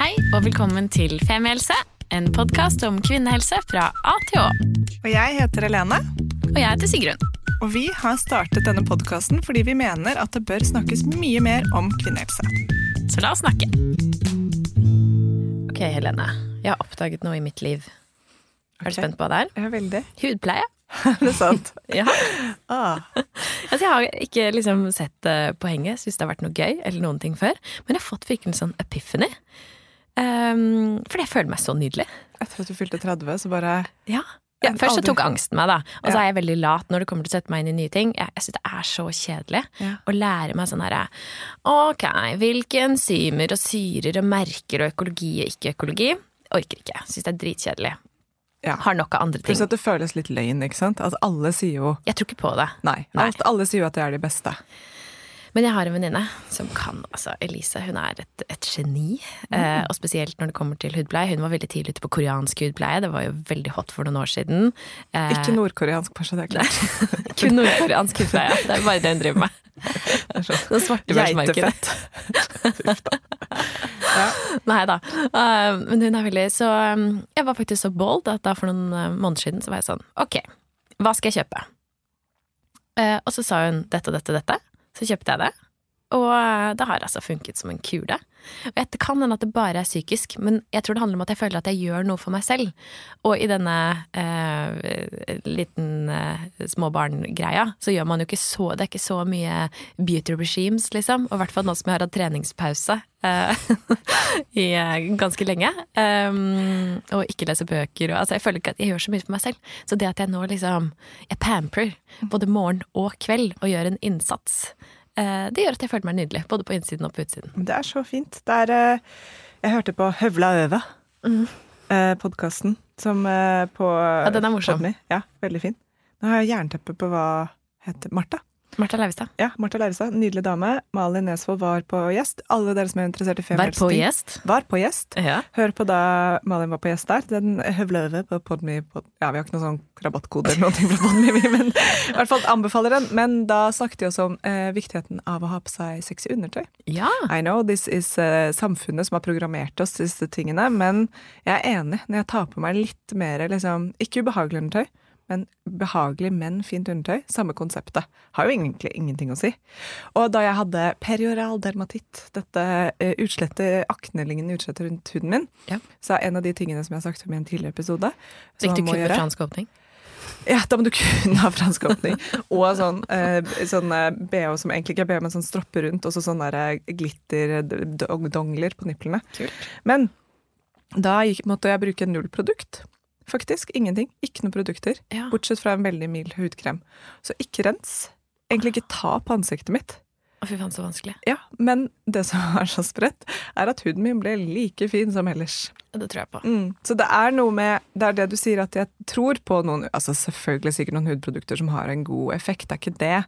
Hei og velkommen til Femihelse, en podkast om kvinnehelse fra A til Å. Og jeg heter Helene, Og jeg heter Sigrun. og vi har startet denne podkasten fordi vi mener at det bør snakkes mye mer om kvinnehelse. Så la oss snakke. Ok, Helene. Jeg har oppdaget noe i mitt liv. Er du spent på hva det er? Ja, veldig. Hudpleie. Er det sant? Ja. Ah, Altså, jeg har ikke liksom sett uh, poenget, syns det har vært noe gøy eller noen ting før. Men jeg har fått virkelig en sånn epiphany. Um, fordi jeg føler meg så nydelig. etter at du fylte 30, så bare Ja. Ja, først så Aldri. tok angsten meg, da. Og så Ja. er jeg veldig lat når det kommer til å sette meg inn i nye ting. Jeg, jeg syns det er så kjedelig Ja. å lære meg sånn herre Ok, hvilke enzymer og syrer og merker og økologi og ikke-økologi? Orker ikke. Syns det er dritkjedelig. Ja. Har nok av andre ting. Pluss at det føles litt løgn, ikke sant? At alle sier jo Jeg tror ikke på det. nei. Nei. Alle sier jo at de er de beste. Men jeg har en venninne som kan altså Elise, hun er et, et geni. Eh, og spesielt når det kommer til hudpleie. Hun var veldig tidlig ute på koreansk hudpleie. Det var jo veldig hot for noen år siden. Eh, Ikke nordkoreansk, kanskje det er klart. Kun nordkoreansk hudpleie. Det er bare det hun driver med. Det svartebørsmarkedet. Geitefett. Uff da. Nei da. Uh, men hun er veldig Så um, jeg var faktisk så bold at da for noen uh, måneder siden så var jeg sånn Ok, hva skal jeg kjøpe? Uh, og så sa hun dette og dette og dette. Så kjøpte jeg det. Og uh, det har altså funket som en kule. Og Det kan hende at det bare er psykisk, men jeg tror det handler om at jeg føler at jeg gjør noe for meg selv. Og i denne eh, liten eh, småbarngreia så gjør man jo ikke så Det er ikke så mye beauty regimes, liksom. Og i hvert fall nå som jeg har hatt treningspause eh, i eh, ganske lenge. Um, og ikke lese bøker. Og, altså, jeg føler ikke at jeg gjør så mye for meg selv. Så det at jeg nå liksom Jeg pamper både morgen og kveld og gjør en innsats, det gjør at jeg føler meg nydelig. Både på innsiden og på utsiden. Det er så fint. Det er eh, Jeg hørte på Høvla øva, Mm. eh, podkasten, som eh, på Ja, den er morsom. Podmi. Ja, veldig fin. Nå har jeg jernteppe på hva heter Martha. Martha Leivestad. Ja, Martha Leivestad. Nydelig dame. Malin Nesvold var på gjest. Alle dere som er interessert i Vær på gjest. Var på gjest. Ja. Hør på da Malin var på gjest der. Den høvløve på Podme pod, Ja, vi har ikke noen sånn rabattkode eller noe fra Podme, men i hvert fall anbefaler den. Men da snakket vi også om eh, viktigheten av å ha på seg sexy undertøy. ja. I know this is eh, samfunnet som har programmert oss disse tingene, men jeg er enig når jeg tar på meg litt mer liksom, ikke ubehagelig undertøy, men behagelig, men fint undertøy. Samme konseptet. Har jo egentlig ingenting å si. Og da jeg hadde perioral dermatitt, dette eh, utslettet, aknelignende utslettet rundt huden min, Ja. så er en av de tingene som jeg har sagt om i en tidligere episode Fikk du kun gjøre- fransk åpning? ja, da må du kunne ha fransk åpning. Og sånn, eh, sånn eh, BH som egentlig ikke er BH, men sånn stropper rundt, og så sånne der glitter-dongler på nipplene. Kult. Men da gikk, måtte jeg bruke null produkt. Faktisk ingenting. Ikke noen produkter. Ja. Bortsett fra en veldig mild hudkrem. Så ikke rens. Egentlig ikke ta på ansiktet mitt. Å, fy faen, så vanskelig. Ja, Men det som er så spredt, er at huden min ble like fin som ellers. Det tror jeg på. Mm. Så det er noe med Det er det du sier at jeg tror på noen Altså selvfølgelig sikkert noen hudprodukter som har en god effekt, det er ikke det.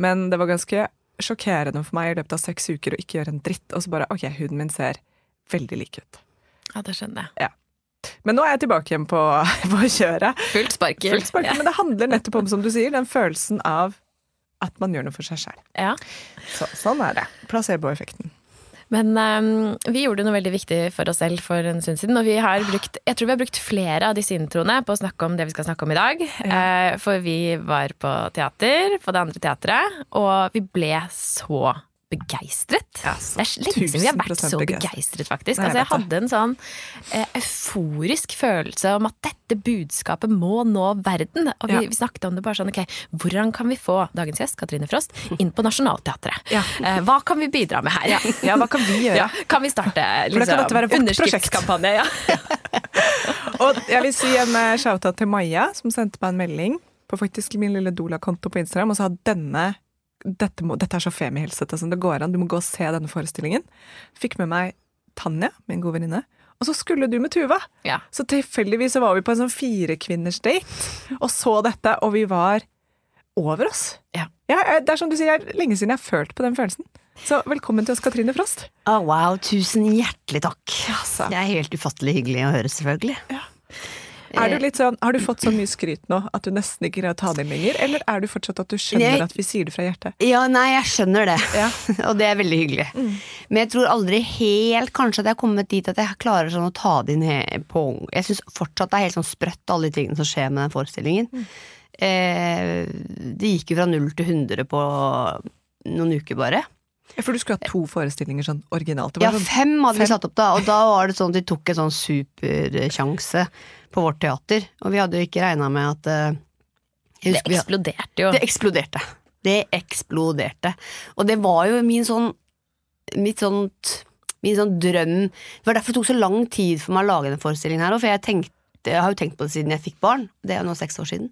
Men det var ganske sjokkerende for meg i løpet av seks uker å ikke gjøre en dritt, og så bare OK, huden min ser veldig lik ut. Ja, det skjønner jeg. Men nå er jeg tilbake igjen på, på kjøret. Fullt sparkel. Fullt spark, Men det handler nettopp om, som du sier, den følelsen av at man gjør noe for seg sjøl. Ja. Så, sånn er det. Placeboeffekten. Men um, vi gjorde noe veldig viktig for oss selv for en stund siden. Og vi har brukt, jeg tror vi har brukt flere av disse introene på å snakke om det vi skal snakke om i dag. Eh, for vi var på teater, på det andre teatret, og vi ble så begeistret. Ja, det er lenge siden vi har vært så begeistret. faktisk. Nei, jeg Altså, jeg hadde en sånn eh, euforisk følelse om at dette budskapet må nå verden. Og vi, Ja. vi snakket om det bare sånn, ok, hvordan kan vi få dagens gjest, Katrine Frost, inn på Nationaltheatret? Ja. Eh, hva kan vi bidra med her? Ja, hva kan vi gjøre? Kan vi starte liksom, underskriftskampanje? Ja. Og jeg vil si en eh, shout-out til Maja, som sendte meg en melding på faktisk min lille Dola-konto på Instagram og sa denne dette, må, dette er så femihilsete som det går an, du må gå og se denne forestillingen. Fikk med meg Tanja, min gode venninne, og så skulle du med Tuva. Ja. Så tilfeldigvis så var vi på en sånn firekvinners date og så dette, og vi var over oss. Ja. Ja, det er som du sier, er lenge siden jeg har følt på den følelsen. Så velkommen til oss, Katrine Frost. Oh, wow, tusen hjertelig takk. Altså. Det er helt ufattelig hyggelig å høre, selvfølgelig. Er du litt sånn, har du fått så mye skryt nå at du nesten ikke greier å ta det inn lenger, eller er du fortsatt at du skjønner Jeg- at vi sier det fra hjertet? Ja, nei, jeg skjønner det. Ja. og det er veldig hyggelig. Men jeg tror aldri helt kanskje at jeg har kommet dit at jeg klarer sånn å ta det inn på Jeg syns fortsatt det er helt sånn sprøtt, alle de tingene som skjer med den forestillingen. Eh, det gikk jo fra null til 100 på noen uker, bare. Ja, For du skulle ha to forestillinger sånn originalt. Det Ja, var sånn, fem hadde vi fem. satt opp da, og da var det sånn at de tok en sånn supersjanse på vårt teater. Og vi hadde jo ikke regna med at eh, Det eksploderte jo. Det eksploderte. Det eksploderte. Og det var jo min sånn Mitt sånt Min sånn drøm Det var derfor det tok så lang tid for meg å lage denne forestillingen her for jeg tenkte Jeg har jo tenkt på det siden jeg fikk barn. Det er jo nå seks år siden.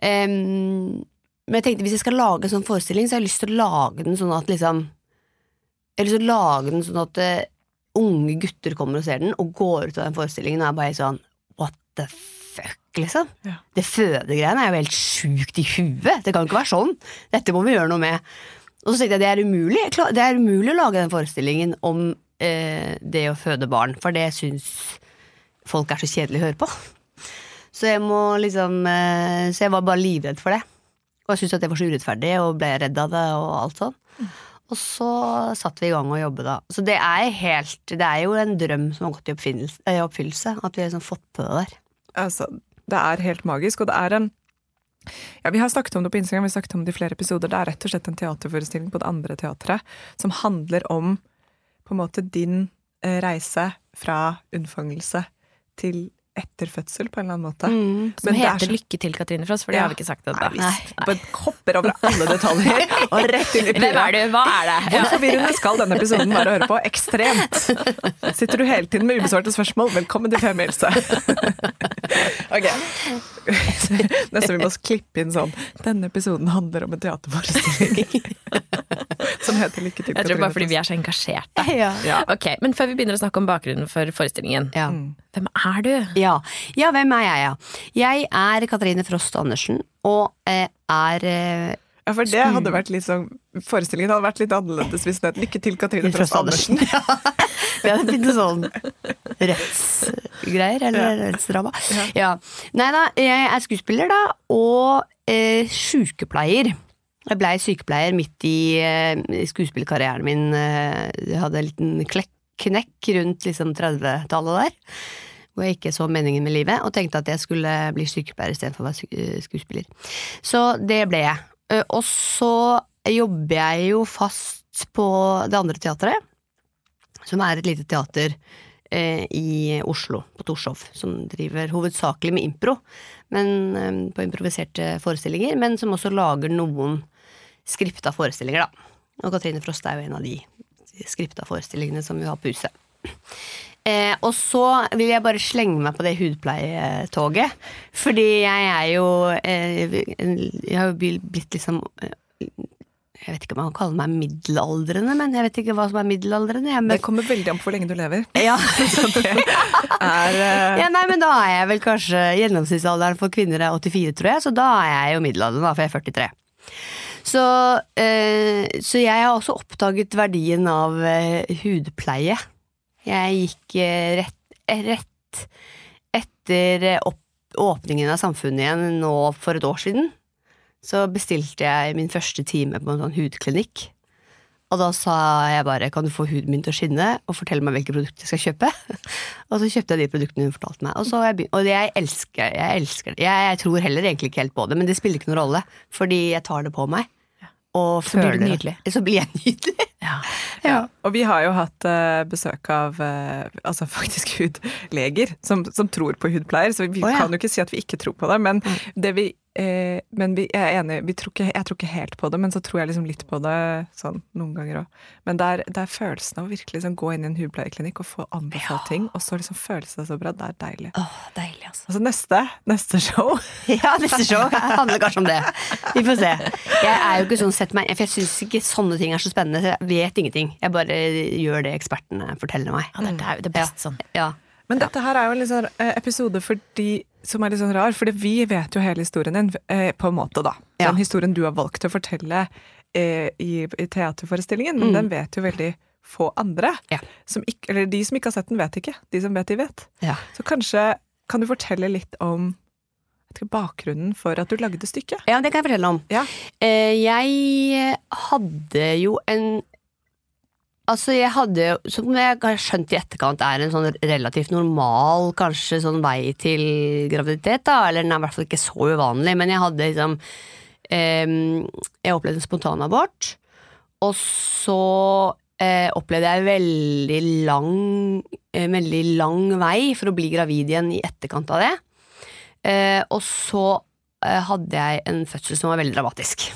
Um, men jeg tenkte hvis jeg skal lage en sånn forestilling, så har jeg lyst til å lage den sånn at liksom Jeg har lyst til å lage den sånn at uh, unge gutter kommer og ser den, og går ut av den forestillingen og er bare sånn the fuck, liksom? Ja. Det fødegreiene er jo helt sjukt i huet. Det kan ikke være sånn. Dette må vi gjøre noe med. Og så tenkte jeg det er umulig. Det er umulig å lage den forestillingen om eh, det å føde barn, for det syns folk er så kjedelig å høre på. Så jeg må liksom eh, Så jeg var bare livredd for det. Og jeg syntes at det var så urettferdig, og ble redd av det og alt sånn. Og så satte vi i gang å jobbe, da. Så det er helt Det er jo en drøm som har gått i oppfyllelse. At vi har liksom fått på det der. Altså, det er helt magisk, og det er en ja, Vi har snakket om det på Instagram, vi har snakket om det i flere episoder. Det er rett og slett en teaterforestilling på det andre teatret som handler om på en måte din eh, reise fra unnfangelse til etter fødsel, på en eller annen måte. Som Men er heter så- Lykke til, Katrine Frost, for det Ja. har vi ikke sagt ennå. Nei, vi hopper over alle detaljer og rett inn i Hvem er du? Hva er det? Hvor forvirrende skal denne episoden være å høre på? Ekstremt! Sitter du hele tiden med ubesvarte spørsmål? Velkommen til Femmilse. Ok. Nesten vi må klippe inn sånn Denne episoden handler om en teaterforestilling. Som heter Lykke til, Jeg tror bare fordi vi er så engasjerte. Ja. Ja. Ok, Men før vi begynner å snakke om bakgrunnen for forestillingen, Ja. hvem er du? Ja. ja, hvem er jeg, ja? Jeg er Katrine Frost Andersen, og eh, er eh, Ja, for det hadde vært litt sånn Forestillingen hadde vært litt annerledes hvis den het Lykke til, Katrine Frost Andersen. Det hadde funnet sånn rettsgreier, eller rettsdrama. Ja. Nei da, jeg er skuespiller, da, og eh, sykepleier. Jeg blei sykepleier midt i eh, skuespillerkarrieren min. Eh, jeg hadde en liten klekk, knekk rundt liksom 30-tallet der. Hvor jeg ikke så meningen med livet, og tenkte at jeg skulle bli sykepleier istedenfor å være eh, skuespiller. Så det ble jeg. Eh, Og så jobber jeg jo fast på det andre teatret som er et lite teater eh, i Oslo, på Torshov, som driver hovedsakelig med impro, men, eh, på improviserte forestillinger, men som også lager noen skripta forestillinger, da. Og Katrine Frost er jo en av de skripta forestillingene som vi har på huset. Eh, og så vil jeg bare slenge meg på det hudpleietoget, fordi jeg er jo eh, Jeg har jo blitt liksom eh, jeg vet ikke om man kan kalle meg middelaldrende, men jeg vet ikke hva som er middelaldrende. Jeg, Det kommer veldig an på hvor lenge du lever. ja. Er eh, ja, nei, men da er jeg vel kanskje Gjennomsnittsalderen for kvinner er 84, tror jeg, så da er jeg jo middelaldrende, for jeg er 43. Så, eh, så jeg har også oppdaget verdien av eh, hudpleie. Jeg gikk eh, rett, rett etter eh, opp, åpningen av samfunnet igjen nå for et år siden. Så bestilte jeg min første time på en sånn hudklinikk. Og da sa jeg bare kan du få huden min til å skinne, og fortelle meg hvilke produkter jeg skal kjøpe. og så kjøpte jeg de produktene hun fortalte meg. Og, så jeg og jeg elsker jeg elsker det. Jeg, jeg tror heller egentlig ikke helt på det, men det spiller ikke noen rolle. Fordi jeg tar det på meg. Og Så blir du nydelig. Så blir jeg nydelig. Ja. Ja. Og vi har jo hatt uh, besøk av uh, altså faktisk hudleger som, som tror på hudpleier, så vi oh, ja. kan jo ikke si at vi ikke tror på det. Men, det vi, eh, men vi jeg er enig, vi tror ikke, jeg tror ikke helt på det, men så tror jeg liksom litt på det sånn noen ganger òg. Men det er, det er følelsen av å virkelig liksom gå inn i en hudpleieklinikk og få anbefalt ting, og så liksom føles det så bra. Det er deilig. Åh, deilig, altså. Altså neste, neste show Ja, neste show handler kanskje om det. Vi får se. Jeg er jo ikke sånn sett meg For jeg syns ikke sånne ting er så spennende. Så jeg vet ingenting. Jeg bare gjør det ekspertene forteller meg. Ja, dette er det beste sånn. Ja. Men dette her er jo en eh, episode for de som er litt sånn rar, for vi vet jo hele historien din, eh, på en måte, da. Ja. Den historien du har valgt å fortelle eh, i, i teaterforestillingen, men Mm. den vet jo veldig få andre. Ja. Som ikke, eller de som ikke har sett den, vet ikke. De som vet, de vet. Ja. Så kanskje kan du fortelle litt om ikke, bakgrunnen for at du lagde stykket? Ja, det kan jeg fortelle om. Ja. Eh, jeg hadde jo en Altså, jeg hadde, som jeg har skjønt i etterkant, er en sånn relativt normal kanskje sånn vei til graviditet, da. Eller den er i hvert fall ikke så uvanlig, men jeg hadde liksom eh, Jeg opplevde en spontanabort, og så eh, opplevde jeg veldig lang, eh, veldig lang vei for å bli gravid igjen i etterkant av det. Eh, og så eh, hadde jeg en fødsel som var veldig dramatisk.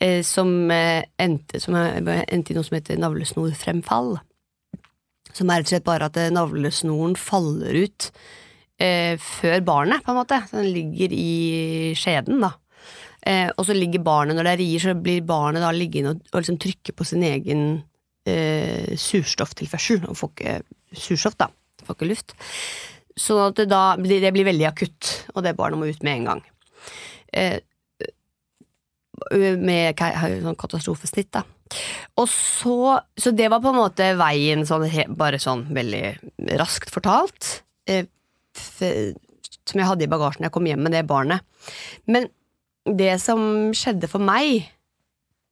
Eh, som, eh, endte, som endte i noe som heter navlesnorfremfall. Som er rett og slett bare at eh, navlesnoren faller ut eh, før barnet, på en måte. Den ligger i skjeden, da. Eh, og så ligger barnet, når det er rier, så blir barnet da liggende og, og liksom trykke på sin egen eh, surstofftilførsel. Og får ikke surstoff, da. Får ikke luft. Sånn at det da det blir veldig akutt, og det barnet må ut med en gang. Eh, med sånn katastrofesnitt, da. Og så, så det var på en måte veien sånn, bare sånn veldig raskt fortalt. Eh, som jeg hadde i bagasjen da jeg kom hjem med det barnet. Men det som skjedde for meg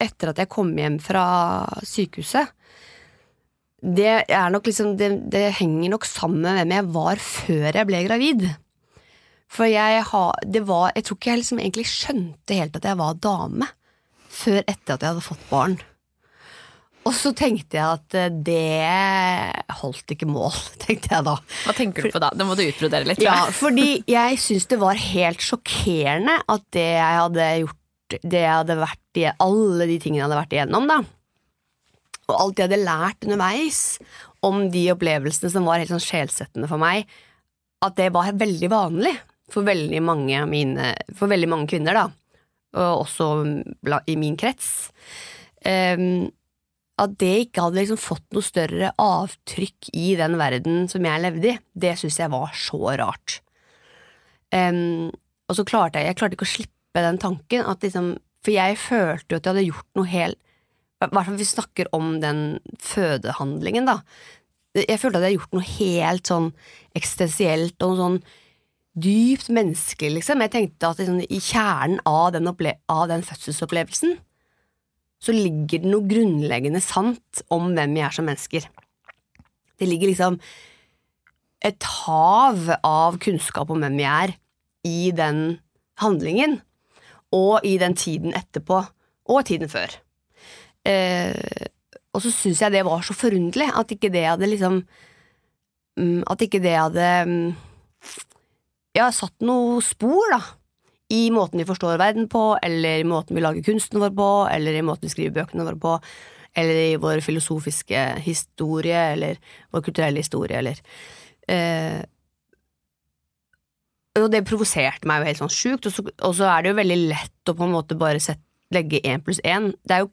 etter at jeg kom hjem fra sykehuset, det nok liksom Det, det henger nok sammen med hvem jeg var før jeg ble gravid. For jeg, har, var, jeg tror ikke jeg liksom egentlig skjønte helt at jeg var dame, før etter at jeg hadde fått barn. Og så tenkte jeg at eh, det holdt ikke mål, tenkte jeg da. Hva tenker du på da? Det må du utbrodere litt. Ja, fordi jeg syns det var helt sjokkerende at det jeg hadde gjort, det jeg hadde vært i, alle de tingene jeg hadde vært igjennom, da. Og alt jeg hadde lært underveis om de opplevelsene som var helt sånn sjelsettende for meg, at det var veldig vanlig for veldig mange, mine, for veldig mange kvinner, da, og også i min krets, um, at det ikke hadde liksom fått noe større avtrykk i den verden som jeg levde i, det syns jeg var så rart. Um, og så klarte jeg, jeg klarte ikke å slippe den tanken, liksom, for jeg følte jo at jeg hadde gjort noe helt I hvert fall vi snakker om den fødehandlingen, da. Jeg følte at jeg hadde gjort noe helt sånn eksistensielt og noe sånn dypt menneskelig, liksom. Jeg tenkte at liksom, i kjernen av den, av den, fødselsopplevelsen så ligger det noe grunnleggende sant om hvem vi er som mennesker. Det ligger liksom et hav av kunnskap om hvem vi er, i den handlingen, og i den tiden etterpå, og tiden før. Eh, og så syns jeg det var så forunderlig at ikke det hadde liksom mm, At ikke det hadde mm, ja, satt noe spor, da. I måten vi forstår verden på, eller i måten vi lager kunsten vår på, eller i måten vi skriver bøkene våre på, eller i vår filosofiske historie, eller vår kulturelle historie, eller eh, Og det provoserte meg jo helt sånn sjukt, og, og, så er det jo veldig lett å på en måte bare sette, legge én pluss én. Det er jo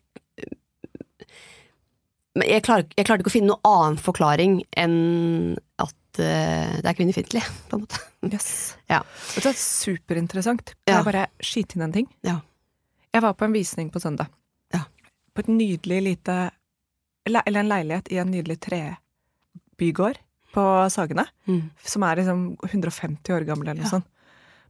klar, jeg klarte ikke å finne noen annen forklaring enn at uh, det er kvinnefiendtlig, på en måte. Yes. Ja. Det er superinteressant. Kan ja. jeg bare skyte inn en ting? Ja. Jeg var på en visning på søndag. Ja. På et nydelig lite Eller en leilighet i en nydelig trebygård på Sagene. Mm. Som er liksom 150 år gammel eller noe sånt.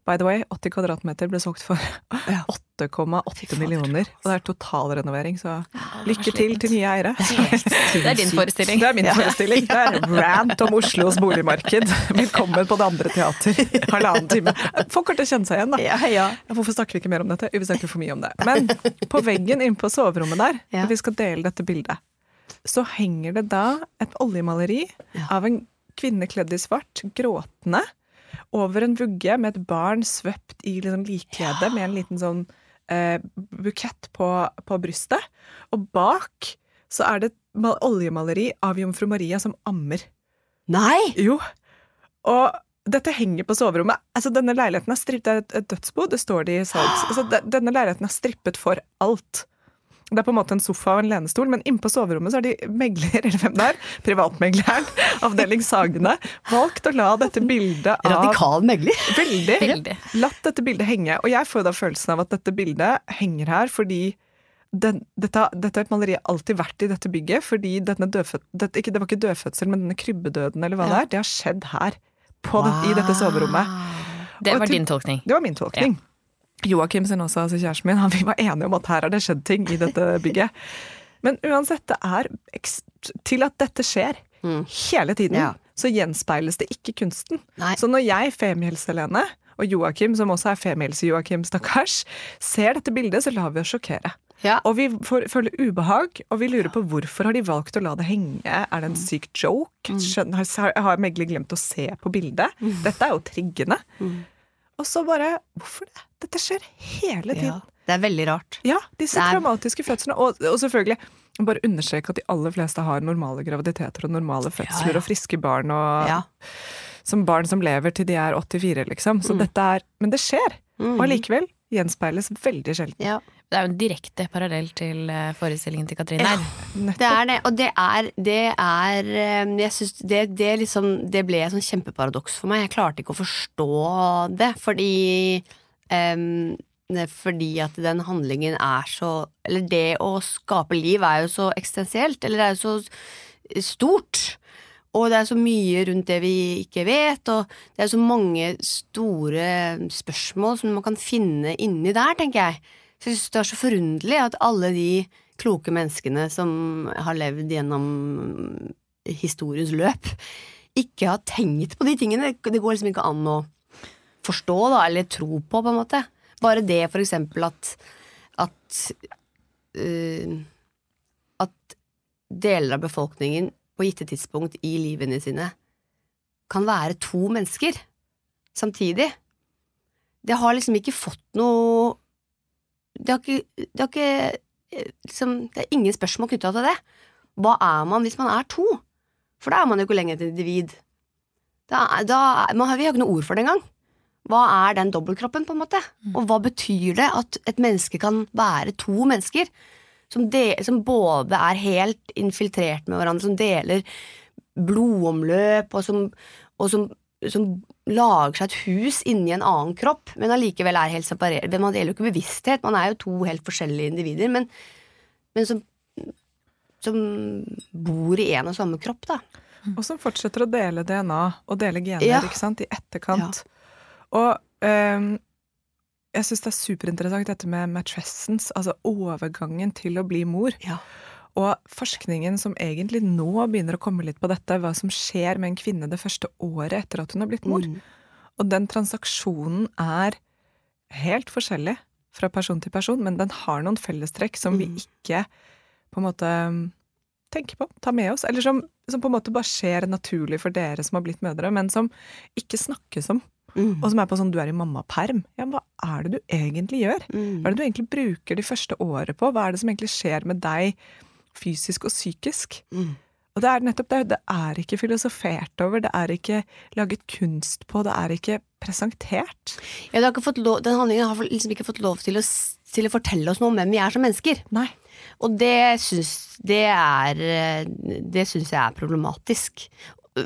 By the way, 80 kvadratmeter ble solgt for 8,8 millioner. Og det er totalrenovering, så lykke til til nye eiere. Det er din forestilling. Det er min forestilling. Det er rant om Oslos boligmarked. Velkommen på det andre teater. Halvannen time. Folk kommer til å kjenne seg igjen, da. Ja, ja. Hvorfor snakker vi ikke mer om dette? Vi snakker for mye om det. Men på veggen inne på soverommet der, når vi skal dele dette bildet, så henger det da et oljemaleri av en kvinne kledd i svart, gråtende over en vugge med et barn svøpt i liksom likkjede med en liten sånn eh, bukett på, på, brystet. Og bak så er det et oljemaleri av jomfru Maria som ammer. Nei! Jo. Og dette henger på soverommet. Altså, denne leiligheten er strippet, det er et dødsbo, det står det i salgs. Altså, denne leiligheten er strippet for alt. Det er på en måte en sofa og en lenestol, men inne på soverommet så har de megler, eller hvem det er, privatmegleren, avdeling Sagene, valgt å la dette bildet av Radikal megler? Veldig. Veldig. Latt dette bildet henge. Og jeg får da følelsen av at dette bildet henger her fordi den, dette, dette et maleri alltid vært i dette bygget, fordi denne dødfød, dette, ikke, det var ikke dødfødsel, men denne krybbedøden eller hva ja. det er, det har skjedd her. på det, i dette soverommet. Det var til- din tolkning. Det var min tolkning. Joakim sin også, altså kjæresten min, han, vi var enige om at her har det skjedd ting i dette bygget. Men uansett, det er til at dette skjer Mm. hele tiden, Ja. så gjenspeiles det ikke kunsten. Nei. Så når jeg, Femihelse-Helene, og Joakim, som også er Femihelse-Joakim, stakkars, ser dette bildet, så lar vi oss sjokkere. Ja. Og vi får, føler ubehag, og vi lurer på hvorfor har de valgt å la det henge. Er det en syk joke? Skjønner, har, har megler glemt å se på bildet? Dette er jo triggende. Og så bare Hvorfor det? Dette skjer hele ja. tiden. Det er veldig rart. Ja, disse er- traumatiske fødslene. Og, og selvfølgelig, bare understreke at de aller fleste har normale graviditeter og normale fødsler ja. og friske barn. Og, Ja. Som barn som lever til de er 84, liksom. Så dette er Men det skjer. Mm. Og allikevel gjenspeiles veldig sjelden. Det er jo en direkte parallell til eh, forestillingen til Katrine. Ja. her. Det er det, og det er, det er eh, Jeg syns det, det, liksom, det ble et sånn kjempeparadoks for meg. Jeg klarte ikke å forstå det, fordi um, Fordi at den handlingen er så Eller det å skape liv er jo så eksistensielt, eller det er jo så stort. Og det er så mye rundt det vi ikke vet, og det er så mange store spørsmål som man kan finne inni der, tenker jeg. Så jeg synes det er så forunderlig at alle de kloke menneskene som har levd gjennom historiens løp, ikke har tenkt på de tingene. Det går liksom ikke an å forstå, da, eller tro på, på en måte. Bare det, for eksempel, at at uh, at deler av befolkningen på gitte tidspunkt i livene sine kan være to mennesker samtidig. Det har liksom ikke fått noe Det har ikke, det har ikke eh, liksom, Det er ingen spørsmål knytta til det. Hva er man hvis man er to? For da er man jo ikke lenger et individ. Da, da, man har, vi har ikke noe ord for det engang. Hva er den dobbeltkroppen, på en måte? Og hva betyr det at et menneske kan være to mennesker? Som, de, som både er helt infiltrert med hverandre, som deler blodomløp, og som, og som, som lager seg et hus inni en annen kropp, men allikevel er helt separert. Man deler jo ikke bevissthet, man er jo to helt forskjellige individer, men, men som, som bor i en og samme kropp, da. Og som fortsetter å dele DNA og dele gener Ja. ikke sant, i etterkant. Og um, jeg syns det er superinteressant dette med matrescence, altså overgangen til å bli mor. Ja. Og forskningen som egentlig nå begynner å komme litt på dette, hva som skjer med en kvinne det første året etter at hun har blitt mor. Mm. Og den transaksjonen er helt forskjellig fra person til person, men den har noen fellestrekk som vi Mm. ikke på en måte um, tenker på, tar med oss, eller som, som på en måte bare skjer naturlig for dere som har blitt mødre, men som ikke snakkes om, Mm. og som er på sånn du er i mammaperm. Ja, men hva er det du egentlig gjør? Mm. Hva er det du egentlig bruker de første året på? Hva er det som egentlig skjer med deg fysisk og psykisk? Mm. Og det er nettopp det. Det er ikke filosofert over, det er ikke laget kunst på, det er ikke presentert. Ja, ikke fått lov, den handlingen har liksom ikke fått lov til å, til å fortelle oss noe om hvem vi er som mennesker. Nei. Og det syns Det er Det syns jeg er problematisk.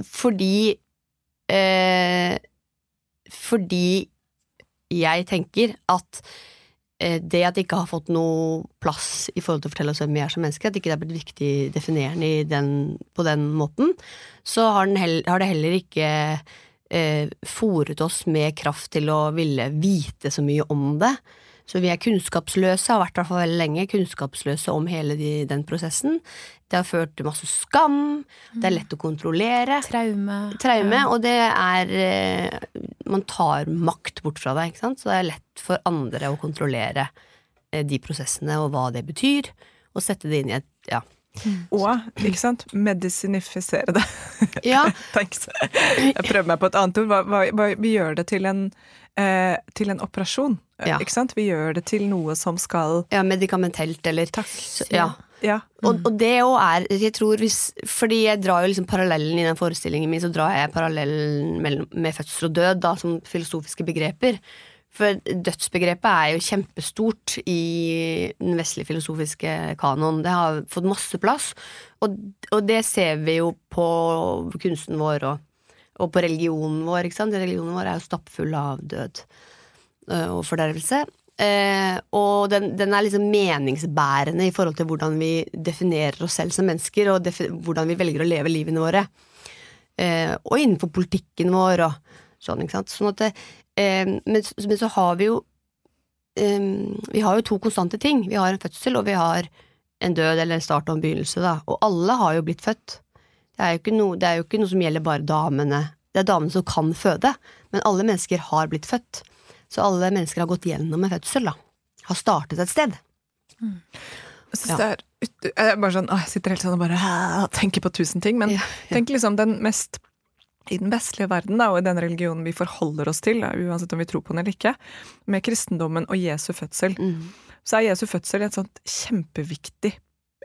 Fordi eh, Fordi jeg tenker at det at det ikke har fått noe plass i forhold til å fortelle oss hvem vi er som mennesker, at ikke det er blitt viktig definerende den, på den måten, så har, den hell, har det heller ikke eh, fòret oss med kraft til å ville vite så mye om det. Så vi er kunnskapsløse, har vært i hvert fall veldig lenge, kunnskapsløse om hele de, den prosessen. Det har ført til masse skam, det er lett å kontrollere. Traume. Traume, og det er eh, Man tar makt bort fra deg, ikke sant. Så det er lett for andre å kontrollere eh, de prosessene og hva det betyr, og sette det inn i et Ja. Og, ikke sant, medisinifisere det. ja Jeg prøver meg på et annet ord. Hva, hva, hva, vi gjør det til en, eh, til en operasjon. eh, Ja. Ikke sant? Vi gjør det til noe som skal ja, medikamentelt, eller Takk. Ja. Ja. Og, og det òg er jeg tror hvis, Fordi jeg drar jo liksom parallellen i den forestillingen min, så drar jeg parallellen mellom, med fødsel og død da, som filosofiske begreper. For dødsbegrepet er jo kjempestort i den vestlige filosofiske kanoen. Det har fått masse plass, og, og det ser vi jo på kunsten vår og, og på religionen vår. Ikke sant? Religionen vår er jo stappfull av død øh, og fordervelse. Eh, og den, den er liksom meningsbærende i forhold til hvordan vi definerer oss selv som mennesker, og hvordan vi velger å leve livene våre. Eh, og innenfor politikken vår og sånn, ikke sant. Sånn at eh, men, men, så har vi jo eh, Vi har jo to konstante ting. Vi har en fødsel, og vi har en død eller en start og en begynnelse, da. Og alle har jo blitt født. Det er noe, det er jo ikke noe som gjelder bare damene. Det er damene som kan føde, men alle mennesker har blitt født. Så alle mennesker har gått gjennom en fødsel, da. Har startet et sted. Mm. Jeg synes ja. det er bare sånn, å, Jeg sitter helt sånn og bare tenker på tusen ting. Men ja, ja. tenk liksom den mest i den vestlige verden, da, og i den religionen vi forholder oss til, uansett om vi tror på den eller ikke, med kristendommen og Jesu fødsel, mm. så er Jesu fødsel et sånt kjempeviktig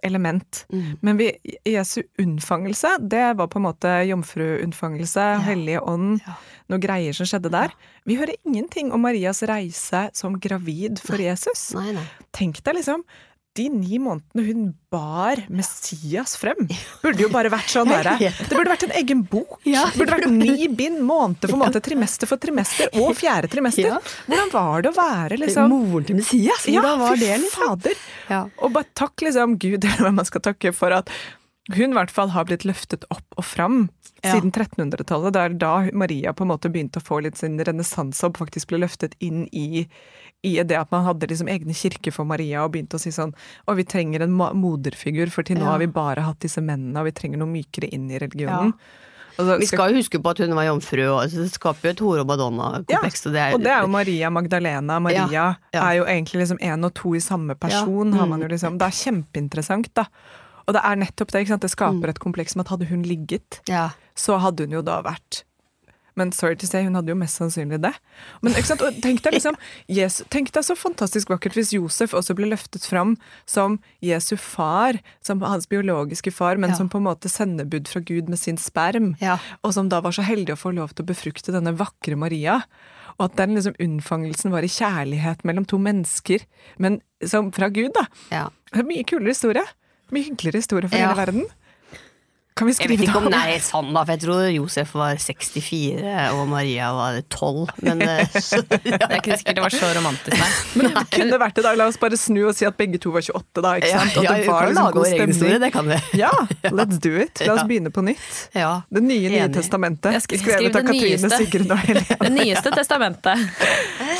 element. Mm. Men vi, Jesu unnfangelse, det var på en måte jomfruunnfangelse, ja. Hellige ånd, ja. noen greier som skjedde der. Vi hører ingenting om Marias reise som gravid for nei. Jesus. Nei, nei. Tenk deg liksom de ni månedene hun bar Messias frem, burde jo bare vært sånn derre Det burde vært en egen bok! det burde vært ni bind, måned for måned, trimester for trimester, og fjerde trimester. Hvordan var det å være liksom Moren til Messias? Hvordan var det, liksom? Fader. Og bare takk liksom Gud, eller hva man skal takke for at hun i hvert fall har blitt løftet opp og fram ja. siden 1300-tallet. Det er da Maria på en måte begynte å få litt sin renessanse og faktisk ble løftet inn i, i, det at man hadde liksom egne kirker for Maria og begynte å si sånn Å, vi trenger en moderfigur, for til nå ja. har vi bare hatt disse mennene, og vi trenger noe mykere inn i religionen. Ja. Altså, vi skal jo huske på at hun var jomfru, og det skaper jo et hore og madonna-kompleks. Ja, og det er jo Maria Magdalena. Maria ja, ja. er jo egentlig liksom én og to i samme person. Mm. Liksom, det er kjempeinteressant, da. Og det er nettopp det. Det skaper mm. et kompleks med at hadde hun ligget, så hadde hun jo da vært men sorry to say, hun hadde jo mest sannsynlig det. Men tenk deg liksom, Jesus, tenk deg så fantastisk vakkert hvis Josef også ble løftet fram som Jesu far, som hans biologiske far, men ja. som på en måte sendebud fra Gud med sin sperm, ja. og som da var så heldig å få lov til å befrukte denne vakre Maria. Og at den liksom unnfangelsen var i kjærlighet mellom to mennesker, men som fra Gud, da. Ja. Mye kulere historie. Mye hyggeligere historie for hele verden. Kan vi skrive jeg vet ikke om det er sånn, da, for jeg tror Josef var 64 og Maria var 12. Men eh, så, ja. Det er ikke sikkert det var så romantisk, nei. Men det kunne vært det, da. La oss bare snu og si at begge to var 28, da. ikke sant? Ja, ja, det var liksom god stemning. Det kan vi. Ja, let's do it. La oss begynne på nytt. Ja. Det nye Nye testamentet. Skrevet av Katrine, Sigrun og Helene. Det nyeste testamentet.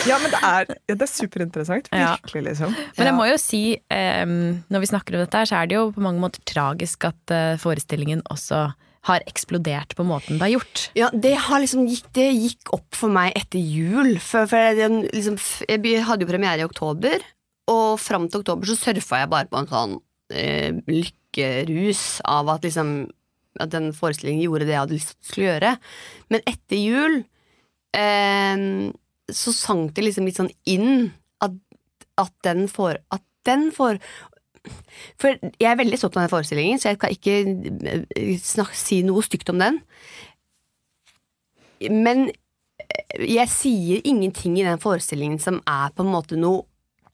Ja, men det er, ja, det er superinteressant. Virkelig, liksom. Men jeg må jo si, um, når vi snakker om dette her, så er det jo på mange måter tragisk at uh, forestillingen også har eksplodert på måten det har gjort. Ja, det, liksom gikk, det gikk, opp for meg etter jul. For, for jeg, liksom, jeg, hadde jo premiere i oktober, og fram til oktober så surfa jeg bare på en sånn eh, lykkerus av at liksom at den forestillingen gjorde det jeg hadde lyst til å gjøre. Men etter jul eh, så sank det liksom litt sånn inn at, at den får at den får for jeg er veldig stolt av den forestillingen, så jeg kan ikke snak, si noe stygt om den. Men eh, jeg sier ingenting i den forestillingen som er på en måte noe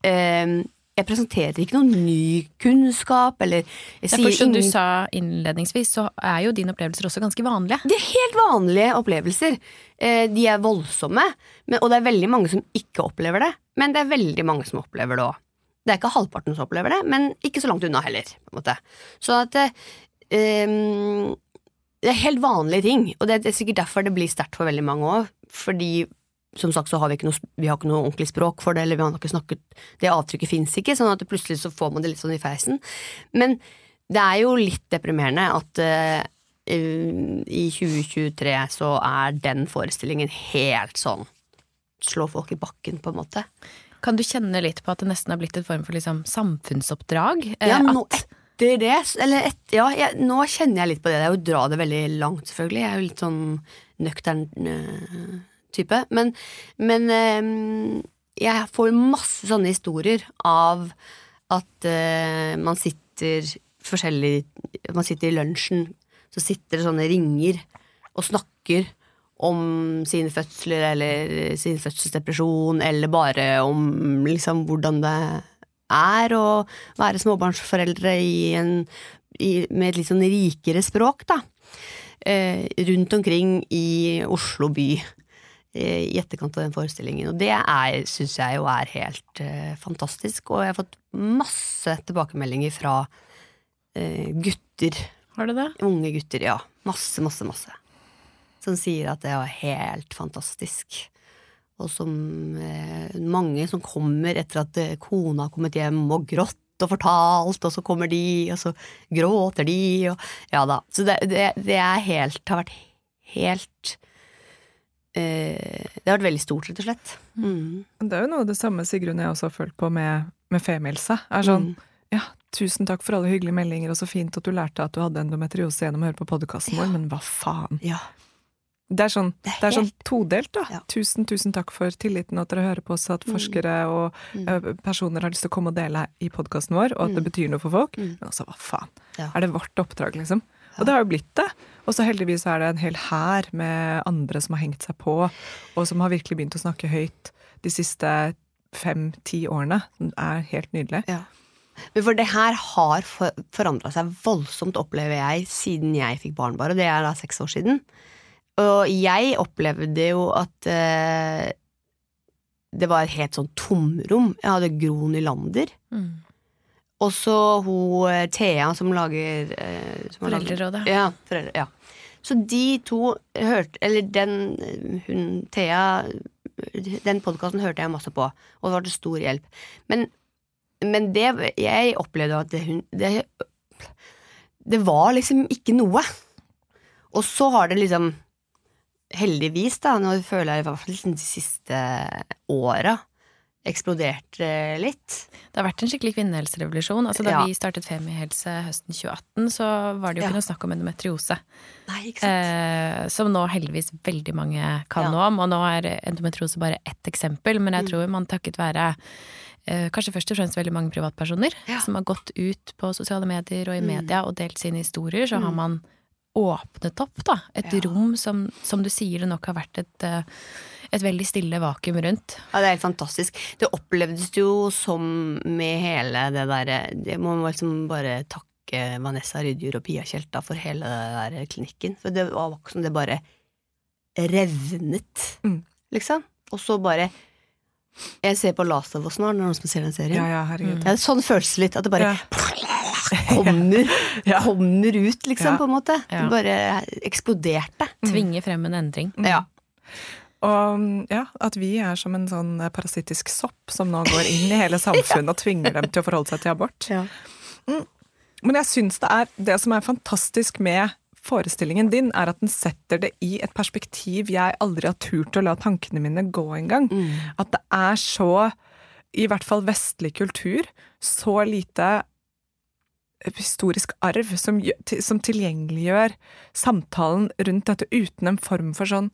eh, Jeg presenterer ikke noen ny kunnskap, eller jeg sier Som du sa innledningsvis, så er jo dine opplevelser også ganske vanlige. De er helt vanlige opplevelser. Eh, de er voldsomme, men, og det er veldig mange som ikke opplever det. Men det er veldig mange som opplever det òg. Det er ikke halvparten som opplever det, men ikke så langt unna heller. på. Så at um, Det er helt vanlige ting, og det er sikkert derfor det blir sterkt for veldig mange òg. Fordi som sagt så har vi ikke noe, vi har ikke noe ordentlig språk for det, eller vi har ikke snakket Det avtrykket fins ikke, sånn at plutselig så får man det litt sånn i feisen. Men det er jo litt deprimerende at uh, i 2023 så er den forestillingen helt sånn slå folk i bakken, på en måte. Kan du kjenne litt på at det nesten har blitt et form for liksom, samfunnsoppdrag? Ja, nå etter det Eller et, ja, jeg, nå kjenner jeg litt på det. Det er jo å dra det veldig langt, selvfølgelig. Jeg er jo litt sånn nøktern uh, type. Men, men uh, jeg får masse sånne historier av at man sitter forskjellig Man sitter i lunsjen, så sitter det sånne ringer og snakker om sine fødsler eller sin fødselsdepresjon, eller bare om liksom hvordan det er å være småbarnsforeldre en, i, med et litt sånn rikere språk, da. Eh, rundt omkring i Oslo by eh, i etterkant av den forestillingen. Og det syns jeg jo er helt eh, fantastisk, og jeg har fått masse tilbakemeldinger fra eh, gutter. Har du det? Unge gutter, ja. Masse, masse, masse. Som sier at det var helt fantastisk. Og som eh, mange som kommer etter at eh, kona har kommet hjem og grått og fortalt, og så kommer de, og så gråter de, og ja da. Så det, det, det er helt, har vært helt eh, Det har vært veldig stort, rett og slett. Mm. Det er jo noe av det samme Sigrun og jeg også har følt på med, med femihelse. Er sånn, Mm. ja, tusen takk for alle hyggelige meldinger, og så fint at du lærte at du hadde endometriose gjennom å høre på podkasten vår, men hva faen? Ja. Det er sånn, Det er det er sånn todelt, da. Ja. Tusen, tusen takk for tilliten, og at dere hører på oss, at forskere og Mm. personer har lyst til å komme og dele i podkasten vår, og at det Mm. betyr noe for folk. Mm. Men altså, hva faen? Ja. Er det vårt oppdrag, liksom? Og det har jo blitt det. Og så heldigvis er det en hel hær med andre som har hengt seg på, og som har virkelig begynt å snakke høyt de siste fem-ti årene. Det er helt nydelig. Ja. Men for det her har for, forandra seg voldsomt, opplever jeg, siden jeg fikk barn bare, det er da seks år siden. Og jeg opplevde jo at eh, det var et helt sånn tomrom. Jeg hadde Gro Nylander, Mm. og så hun eh, Thea som lager eh, som Foreldrerådet. Lager. Ja, foreldre, ja. Så de to hørte Eller den hun Thea Den podkasten hørte jeg masse på, og det var til stor hjelp. Men, men det Jeg opplevde at det, hun det, det var liksom ikke noe. Og så har det liksom Heldigvis, da, nå føler jeg i hvert fall de siste åra eksplodert eh, litt. Det har vært en skikkelig kvinnehelserevolusjon. Altså, da Ja. vi startet Femihelse høsten 2018, så var det jo Ja. ikke noe snakk om endometriose. Nei, ikke Eh, som nå heldigvis veldig mange kan Ja. noe om. Og nå er endometriose bare ett eksempel, men jeg Mm. tror man takket være eh, kanskje først og fremst veldig mange privatpersoner Ja. som har gått ut på sosiale medier og i Mm. media og delt sine historier, så har Mm. man åpnet opp da, et Ja. rom som, som du sier det nok har vært et, eh, et veldig stille vakuum rundt. Ja, det er helt fantastisk. Det opplevdes jo som med hele det derre Det må man liksom bare takke Vanessa Rydjur og Pia Tjelta for hele den der klinikken. For det var ikke som det bare revnet, Mm. liksom. Og så bare Jeg ser på Last of Us nå, når noen som ser den serien. Ja, ja, herregud. Det er sånn føles det litt, at det bare Ja. kommer, Ja. kommer ut, liksom, Ja. på en måte. Ja. Det bare eksploderte. Tvinge frem en endring. Ja. Og mm, ja, at vi er som en sånn eh, parasittisk sopp som nå går inn i hele samfunnet og tvinger dem til å forholde seg til abort. Ja. Men jeg syns det er det som er fantastisk med forestillingen din, er at den setter det i et perspektiv jeg aldri har turt å la tankene mine gå engang. Mm. At det er så, i hvert fall vestlig kultur, så lite historisk arv som, som tilgjengeliggjør samtalen rundt dette uten en form for sånn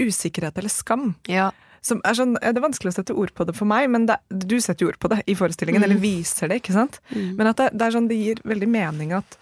usikkerhet eller skam. ja. Som er sånn, det er vanskelig å sette ord på det for meg, men det, du setter jo ord på det i forestillingen, Mm. eller viser det, ikke sant? Mm. Men at det, det er sånn, det gir veldig mening at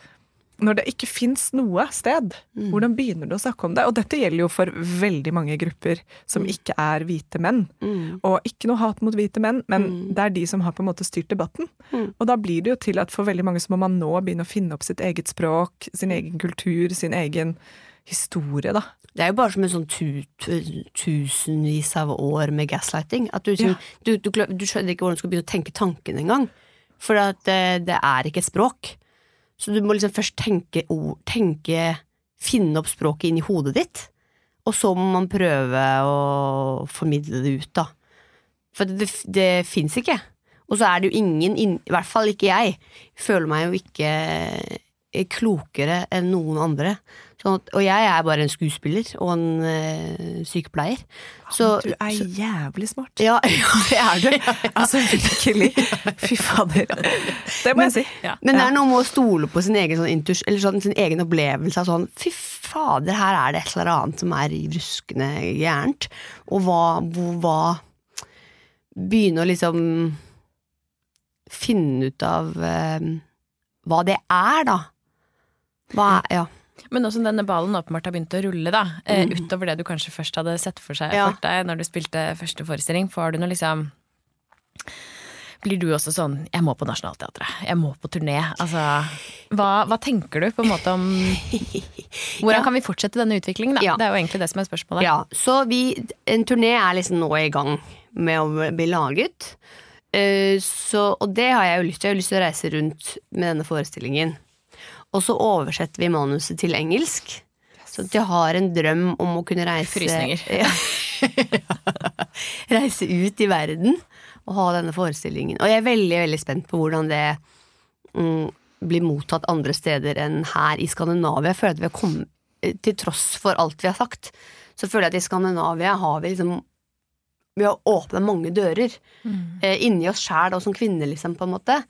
når det ikke fins noe sted, Mm. hvordan begynner du å snakke om det? Og dette gjelder jo for veldig mange grupper som ikke er hvite menn. Mm. Og ikke noe hat mot hvite menn, men Mm. det er de som har på en måte styrt debatten. Mm. Og da blir det jo til at for veldig mange så må man nå begynne å finne opp sitt eget språk, sin egen kultur, sin egen historie, da. Det er jo bare som en sånn tu, tu, tusenvis av år med gaslighting. At du, liksom, Ja. du, du, du skjønner ikke hvordan du skal begynne å tenke tanken engang. For at det, det er ikke et språk. Så du må liksom først tenke ord, tenke Finne opp språket inn i hodet ditt. Og så må man prøve å formidle det ut, da. For det, det, det fins ikke. Og så er det jo ingen, i hvert fall ikke jeg, føler meg jo ikke eh, klokere enn noen andre. Sånn at, og jeg er bare en skuespiller og en eh, sykepleier. Så, du er så jævlig smart. ja, ja, det er du. Altså virkelig. Fy fader. Det må jeg si. Men det er noe med å stole på sin egen, sånn, intus, eller sånn, sin egen opplevelse av sånn Fy fader, her er det et eller annet som er ruskende gærent. Og hva, hva Begynne å liksom finne ut av eh, hva det er, da. Hva er Ja. Men også denne ballen åpenbart har begynt å rulle, da. Eh, Mm. utover det du kanskje først hadde sett for, seg, Ja. for deg når du spilte første forestilling. Får du noe liksom Blir du også sånn 'jeg må på Nationaltheatret', 'jeg må på turné'? Altså, hva, hva tenker du på en måte om Hvordan Ja. kan vi fortsette denne utviklingen, da? Ja. Det er jo egentlig det som er spørsmålet. Ja, så vi, en turné er liksom nå i gang med å bli laget. Uh, så, og det har jeg jo lyst til. Jeg har lyst til å reise rundt med denne forestillingen. Og så oversetter vi manuset til engelsk. Så at jeg har en drøm om å kunne reise Frysninger. Ja. reise ut i verden og ha denne forestillingen. Og jeg er veldig, veldig spent på hvordan det mm, blir mottatt andre steder enn her i Skandinavia. Jeg føler at vi har kommet Til tross for alt vi har sagt, så føler jeg at i Skandinavia har vi liksom Vi har åpna mange dører. Eh, inni oss sjæl og som kvinner, liksom, på en måte.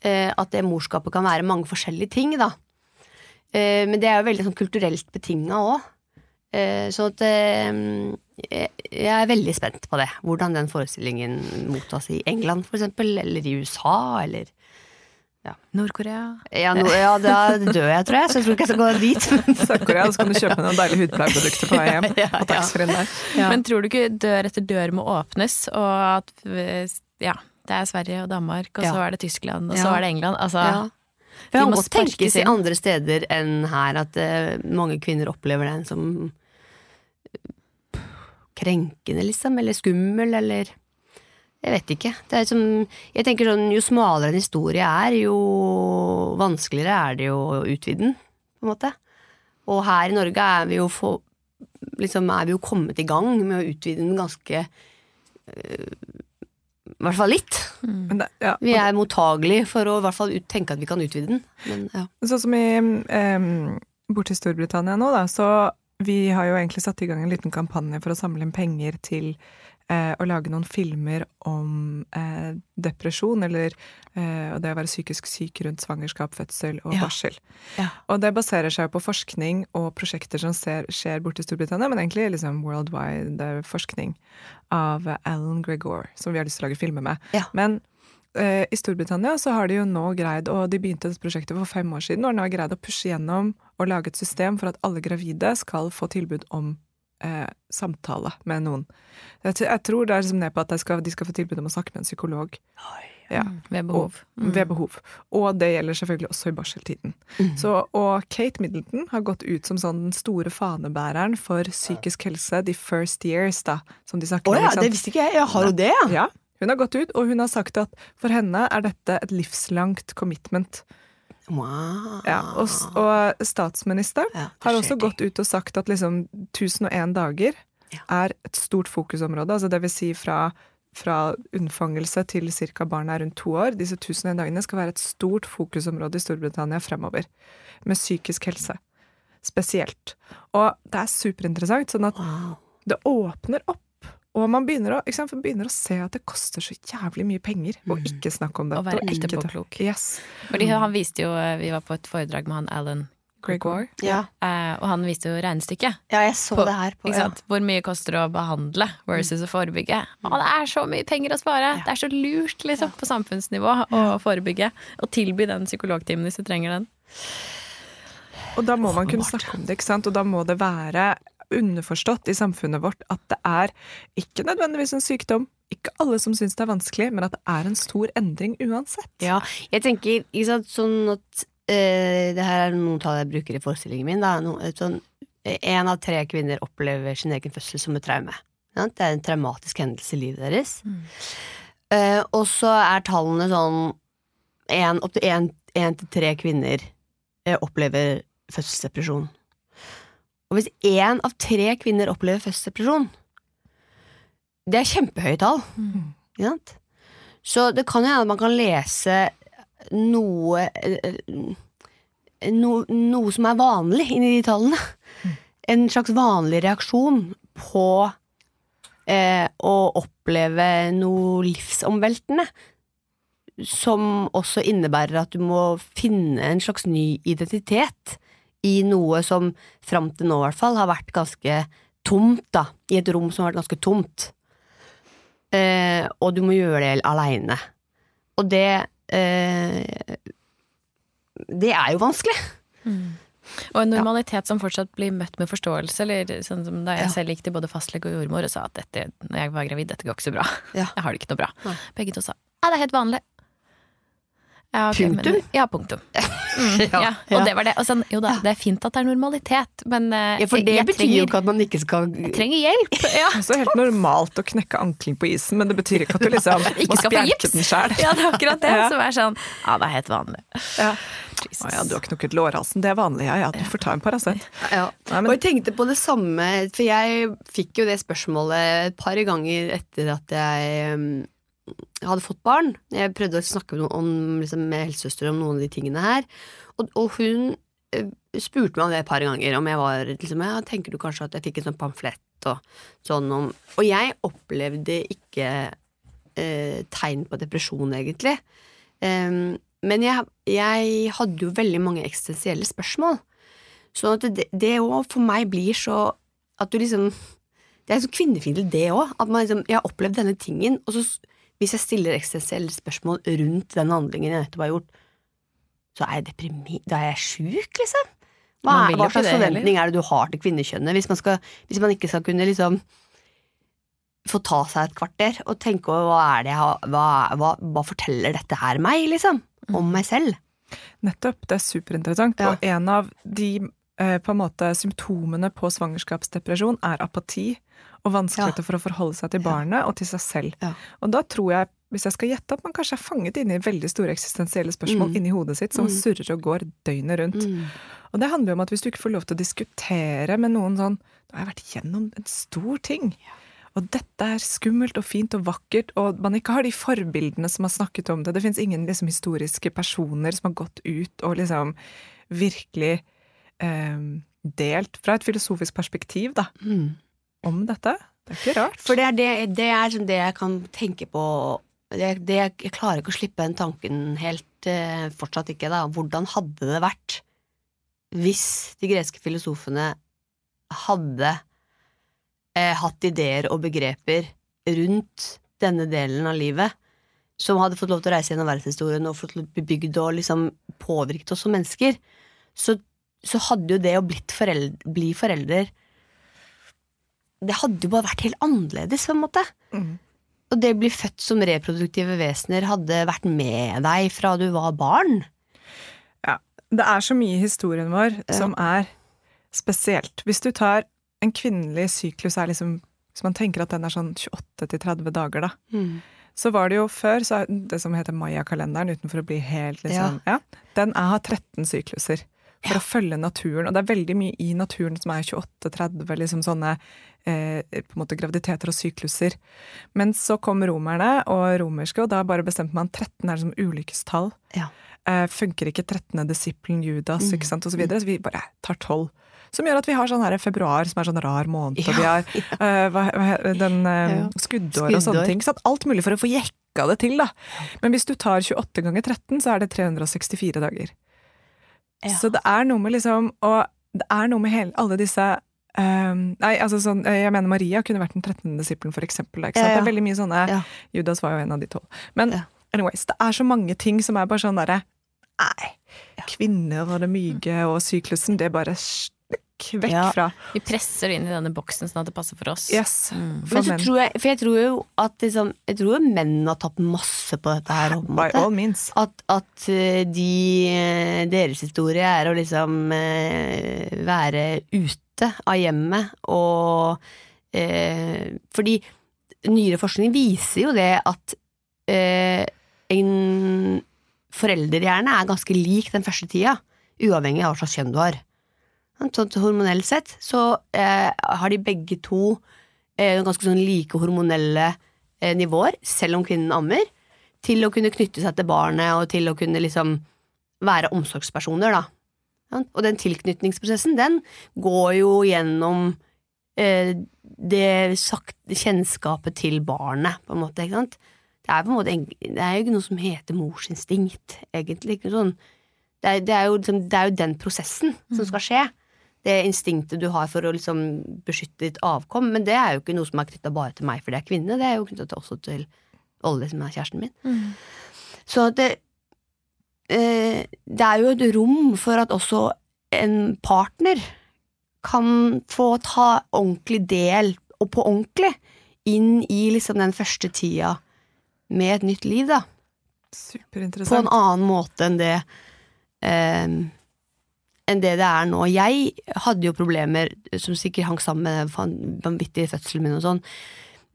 Eh, at det morskapet kan være mange forskjellige ting, da. Eh, men det er jo veldig sånn kulturelt betinga òg. Eh, så at eh, jeg er veldig spent på det. Hvordan den forestillingen mottas i England, for eksempel, eller i USA, eller Nord-Korea. Ja, no, ja da dør jeg, tror jeg, så jeg tror ikke jeg skal gå dit. Sør-Korea, så kan du kjøpe noen deilige hudpleieprodukter på vei hjem. Ja, ja. Men tror du ikke dør etter dør må åpnes, og at ja, det er Sverige og Danmark, og Ja. så er det Tyskland, og så er det England. Altså, Ja. For Det må tenkes i andre steder enn her at uh, mange kvinner opplever den som krenkende, liksom, eller skummel, eller Jeg vet ikke. Det er som, jeg tenker sånn, Jo smalere en historie er, jo vanskeligere er det jo å utvide den, på en måte. Og her i Norge er vi jo, få, liksom, er vi jo kommet i gang med å utvide den ganske eh, I hvert fall litt. Mm. det, ja, Vi er mottagelige for å i hvert fall ut, tenke at vi kan utvide den. Men ja. Sånn som i um, Borte i Storbritannia nå, da, så vi har jo egentlig satt i gang en liten kampanje for å samle inn penger til eh, å lage noen filmer om eh, depresjon, eller eh, og det å være psykisk syk rundt svangerskap, fødsel og Ja. barsel. Ja. Og det baserer seg på forskning og prosjekter som ser, skjer borte i Storbritannia, men egentlig liksom worldwide eh, forskning av Alan Gregor, som vi har lyst til å lage filmer med. Ja. Men eh, i Storbritannia så har de jo nå greid, og de begynte dette prosjektet for fem år siden, og nå har greid å pushe gjennom og lage et system for at alle gravide skal få tilbud om eh, samtale med noen. Jeg, jeg tror det er liksom ned på at de skal, de skal få tilbud om å snakke med en psykolog. Ja, Ved behov. Mm. ved behov. Og det gjelder selvfølgelig også i barseltiden. Mm. Så, og Kate Middleton har gått ut som sånn den store fanebæreren for psykisk helse de first years, da, som de snakker om. Oh, ja, det visste ikke jeg. Jeg har jo det, ja? Ja, hun har gått ut, og hun har sagt at for henne er dette et livslangt commitment. Wow. Ja, og, og statsministeren Ja, har også ting. gått ut og sagt at liksom 1001 dager Ja. er et stort fokusområde. Altså det vil si fra, fra unnfangelse til ca. barnet er rundt to år. Disse 1001 dagene skal være et stort fokusområde i Storbritannia fremover. Med psykisk helse. Spesielt. Og det er superinteressant. Sånn at Wow. det åpner opp. Og man begynner å, ikke sant, man begynner å se at det koster så jævlig mye penger å Mm. ikke snakke om det. Å være etterpåklok. Yes. Fordi han viste jo Vi var på et foredrag med han Alan Gregor, Ja. eh, og han viste jo regnestykket. ja, jeg så På- det her på Ikke ja. Hvor mye koster det å behandle versus å forebygge? Å, det er så mye penger å spare! Det er så lurt liksom, på samfunnsnivå å forebygge. Og tilby den psykologtimen hvis du trenger den. Og da må man kunne snakke om det, ikke sant? Og da må det være underforstått i samfunnet vårt at det er ikke nødvendigvis en sykdom. Ikke alle som syns det er vanskelig, men at det er en stor endring uansett. Ja, jeg tenker sant, sånn at øh, Det her er noen tall jeg bruker i forestillingen min. Da, no, sånn, en av tre kvinner opplever sin egen fødsel som et traume. Ja, det er en traumatisk hendelse i livet deres. Eh, og så er tallene sånn Opptil én til tre kvinner eh, opplever fødselsdepresjon. Og hvis én av tre kvinner opplever fødselsdepresjon Det er kjempehøye tall. Ikke sant? Så det kan jo hende at man kan lese noe eh, no, Noe som er vanlig inni de tallene. En slags vanlig reaksjon på eh, å oppleve noe livsomveltende. Som også innebærer at du må finne en slags ny identitet i noe som fram til nå i hvert fall har vært ganske tomt, da. I et rom som har vært ganske tomt. Eh, og du må gjøre det aleine. Og det eh, Det er jo vanskelig. Og en normalitet som fortsatt blir møtt med forståelse. Eller sånn som da jeg Ja. selv gikk til både fastlege og jordmor og sa at dette, når jeg var gravid, dette går ikke så bra. Ja. Jeg har det ikke noe bra. Begge to sa ja, det er helt vanlig. Ja, ok, men- Punktum? ja, punktum. Mm, ja, Ja, og ja. det var det. Og sånn, jo da, det er fint at det er normalitet, men eh, Ja, for det jeg betyr trenger, jo ikke at man ikke skal jeg trenger hjelp. Ja. Det er helt normalt å knekke ankelen på isen, men det betyr ikke at du liksom Ikke må skal få spjelke gips. den sjæl. ja, det er akkurat det Ja. som er sånn Ja, det er helt vanlig. Ja. Jesus. Å ja, du har knukket lårhalsen, det er vanlig. Ja ja, du får ta en Paracet. Ja. Nei, men- Og jeg tenkte på det samme, for jeg fikk jo det spørsmålet et par ganger etter at jeg um, hadde fått barn. Jeg prøvde å snakke med, om, liksom, med helsesøster om noen av de tingene her, og, og hun eh, spurte meg om det et par ganger, om jeg var liksom, ja, tenker du kanskje at jeg fikk en sånn pamflett og sånn om Og jeg opplevde ikke eh, tegn på depresjon, egentlig. Um, men jeg, jeg hadde jo veldig mange eksistensielle spørsmål. Så at det, òg for meg blir så At du liksom Det er så kvinnefiendtlig, det òg. At man liksom Jeg har opplevd denne tingen, og så hvis jeg stiller eksistensielle spørsmål rundt den handlingen jeg nettopp har gjort, så er jeg deprimert Da er jeg sjuk, liksom. Hva, er, hva slags forventning er det du har til kvinnekjønnet? Hvis man, skal, hvis man ikke skal kunne liksom få ta seg et kvarter og tenke over hva er det jeg har hva, hva, hva forteller dette her meg, liksom? Om meg selv. Nettopp, det er superinteressant. Ja. Og en av de på en måte symptomene på svangerskapsdepresjon er apati og vanskeligheter for å forholde seg til barnet og til seg selv. Ja. Og da tror jeg, hvis jeg skal gjette, at man kanskje er fanget inne i veldig store eksistensielle spørsmål Mm. inni hodet sitt som Mm. surrer og går døgnet rundt. Og det handler jo om at hvis du ikke får lov til å diskutere med noen sånn Da har jeg vært gjennom en stor ting. Og dette er skummelt og fint og vakkert, og man ikke har de forbildene som har snakket om det. Det fins ingen liksom, historiske personer som har gått ut og liksom virkelig eh, delt fra et filosofisk perspektiv da, Mm. om dette. Det er ikke rart. For det er, det, det er sånn det jeg kan tenke på det, det, Jeg klarer ikke å slippe den tanken helt, eh, fortsatt ikke, da. Hvordan hadde det vært hvis de greske filosofene hadde eh, hatt ideer og begreper rundt denne delen av livet, som hadde fått lov til å reise gjennom verdenshistorien og fått lov til å bli bygd og liksom påvirket oss som mennesker, så, så hadde jo det å blitt foreld, bli forelder det hadde jo bare vært helt annerledes, på en måte. Mm. Og det å bli født som reproduktive vesener hadde vært med deg fra du var barn. Ja. Det er så mye i historien vår Ja. som er spesielt. Hvis du tar en kvinnelig syklus er liksom Hvis man tenker at den er sånn 28 30 dager, da. Så var det jo før så det som heter Maya-kalenderen, utenfor å bli helt liksom Ja. Den er, har 13 sykluser. For å følge naturen. Og det er veldig mye i naturen som er 28-30, liksom sånne eh, på en måte graviditeter og sykluser. Men så kom romerne og romerske, og da bare bestemte man 13 er som ulykkestall. Ja. Eh, funker ikke 13. disippelen Judas, Mm. ikke sant, og så videre. Så vi bare tar 12. Som gjør at vi har sånn her februar som er sånn rar måned, og vi har eh, hva, hva, den eh, skuddår og sånne ting. Så alt mulig for å få jekka det til, da. Men hvis du tar 28 ganger 13, så er det 364 dager. Ja. Så det er noe med liksom Og det er noe med hele, alle disse Um, Nei, altså sånn eh, Jeg mener Maria kunne vært den 13. disippelen, for eksempel. Ja, ja. Det er veldig mye sånne Ja. Judas var jo en av de tolv. Men anyways, det er så mange ting som er bare sånn derre Nei. Kvinner og det myke og syklusen, det er bare vekk Ja. fra Vi presser det inn i denne boksen sånn at det passer for oss. Yes. Mm. For Men så menn. tror jeg, for jeg tror jo at liksom, jeg tror jo menn har tapt masse på dette her. på By all means. At, at eh, de, eh, deres historie er å liksom eh, være ute av hjemmet og eh, Fordi nyere forskning viser jo det at eh, en forelderhjerne er ganske lik den første tida, uavhengig av hva slags kjønn du har. Sånn hormonelt sett så eh, har de begge to eh, ganske sånn like hormonelle eh, nivåer, selv om kvinnen ammer til å kunne knytte seg til barnet og til å kunne liksom være omsorgspersoner, da. Ja, Og den tilknytningsprosessen, den går jo gjennom eh, det sakte kjennskapet til barnet, på en måte, ikke sant. Det er på en måte Det er jo ikke noe som heter morsinstinkt, egentlig. Ikke sånn. det, er, det, er jo, liksom, det er jo den prosessen som skal skje. Det instinktet du har for å liksom beskytte ditt avkom. Men det er jo ikke noe som er knytta bare til meg, for det er kvinne. Det er jo knytta også til Olli, som er kjæresten min. Mm. Så det, eh, det er jo et rom for at også en partner kan få ta ordentlig del, og på ordentlig, inn i liksom den første tida med et nytt liv, da. På en annen måte enn det eh, enn det det er nå. Jeg hadde jo problemer, som sikkert hang sammen med den van- vanvittige fødselen min og sånn,